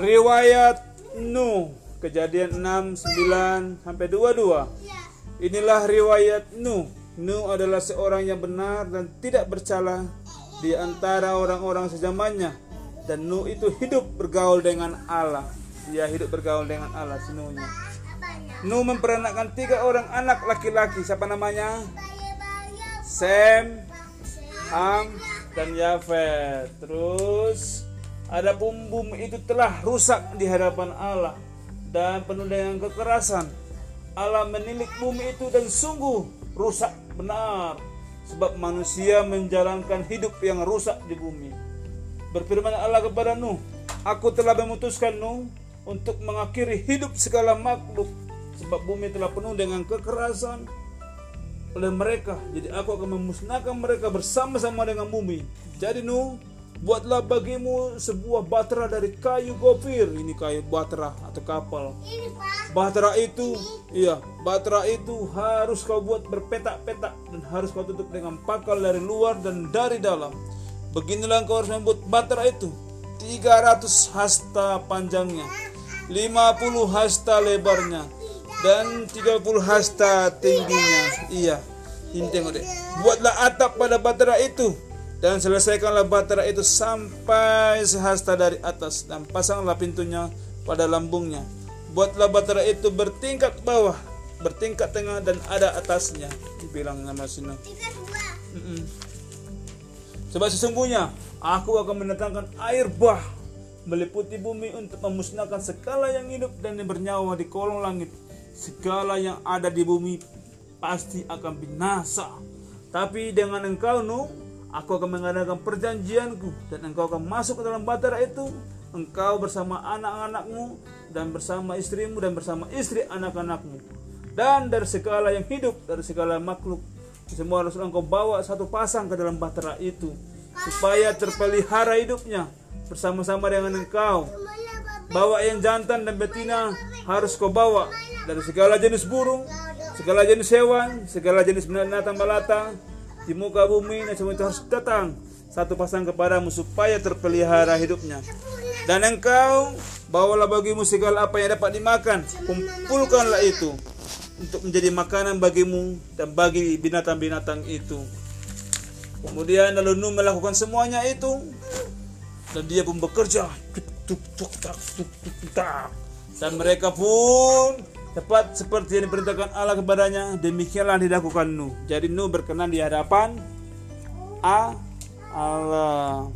riwayat Nuh kejadian 6 9 sampai 22 inilah riwayat Nuh Nuh adalah seorang yang benar dan tidak bercela di antara orang-orang sezamannya dan Nuh itu hidup bergaul dengan Allah. Dia hidup bergaul dengan Allah si Nuhnya Nuh memperanakkan tiga orang anak laki-laki. Siapa namanya? Sem Ham dan Yafet. Terus ada bumi itu telah rusak di hadapan Allah dan penuh dengan kekerasan. Allah menilik bumi itu dan sungguh rusak benar sebab manusia menjalankan hidup yang rusak di bumi. Berfirman Allah kepada Nuh, Aku telah memutuskan Nuh untuk mengakhiri hidup segala makhluk sebab bumi telah penuh dengan kekerasan oleh mereka. Jadi aku akan memusnahkan mereka bersama-sama dengan bumi. Jadi Nuh, buatlah bagimu sebuah batra dari kayu gofir. Ini kayu batra atau kapal. Batra itu, iya, batra itu harus kau buat berpetak-petak dan harus kau tutup dengan pakal dari luar dan dari dalam. Beginilah kau harus membuat batra itu. 300 hasta panjangnya, 50 hasta lebarnya, dan 30 hasta tingginya. Iya. Ini tengok deh. Buatlah atap pada batra itu dan selesaikanlah batra itu sampai sehasta dari atas dan pasanglah pintunya pada lambungnya. Buatlah batra itu bertingkat bawah, bertingkat tengah dan ada atasnya. Dibilang nama sini. Sebab sesungguhnya aku akan mendatangkan air bah meliputi bumi untuk memusnahkan segala yang hidup dan yang bernyawa di kolong langit. Segala yang ada di bumi pasti akan binasa. Tapi dengan engkau Nuh, aku akan mengadakan perjanjianku dan engkau akan masuk ke dalam batara itu. Engkau bersama anak-anakmu dan bersama istrimu dan bersama istri anak-anakmu. Dan dari segala yang hidup, dari segala makhluk, semua harus engkau bawa satu pasang ke dalam batara itu supaya terpelihara hidupnya bersama-sama dengan engkau. Bawa yang jantan dan betina harus kau bawa dari segala jenis burung, segala jenis hewan, segala jenis binatang melata di muka bumi dan semua itu harus datang. Satu pasang kepadamu supaya terpelihara hidupnya. Dan engkau bawalah bagimu segala apa yang dapat dimakan, kumpulkanlah itu untuk menjadi makanan bagimu dan bagi binatang-binatang itu. Kemudian lalu Nuh melakukan semuanya itu. Dan dia pun bekerja. Dan mereka pun tepat seperti yang diperintahkan Allah kepadanya demikianlah dilakukan Nuh jadi Nuh berkenan di hadapan Allah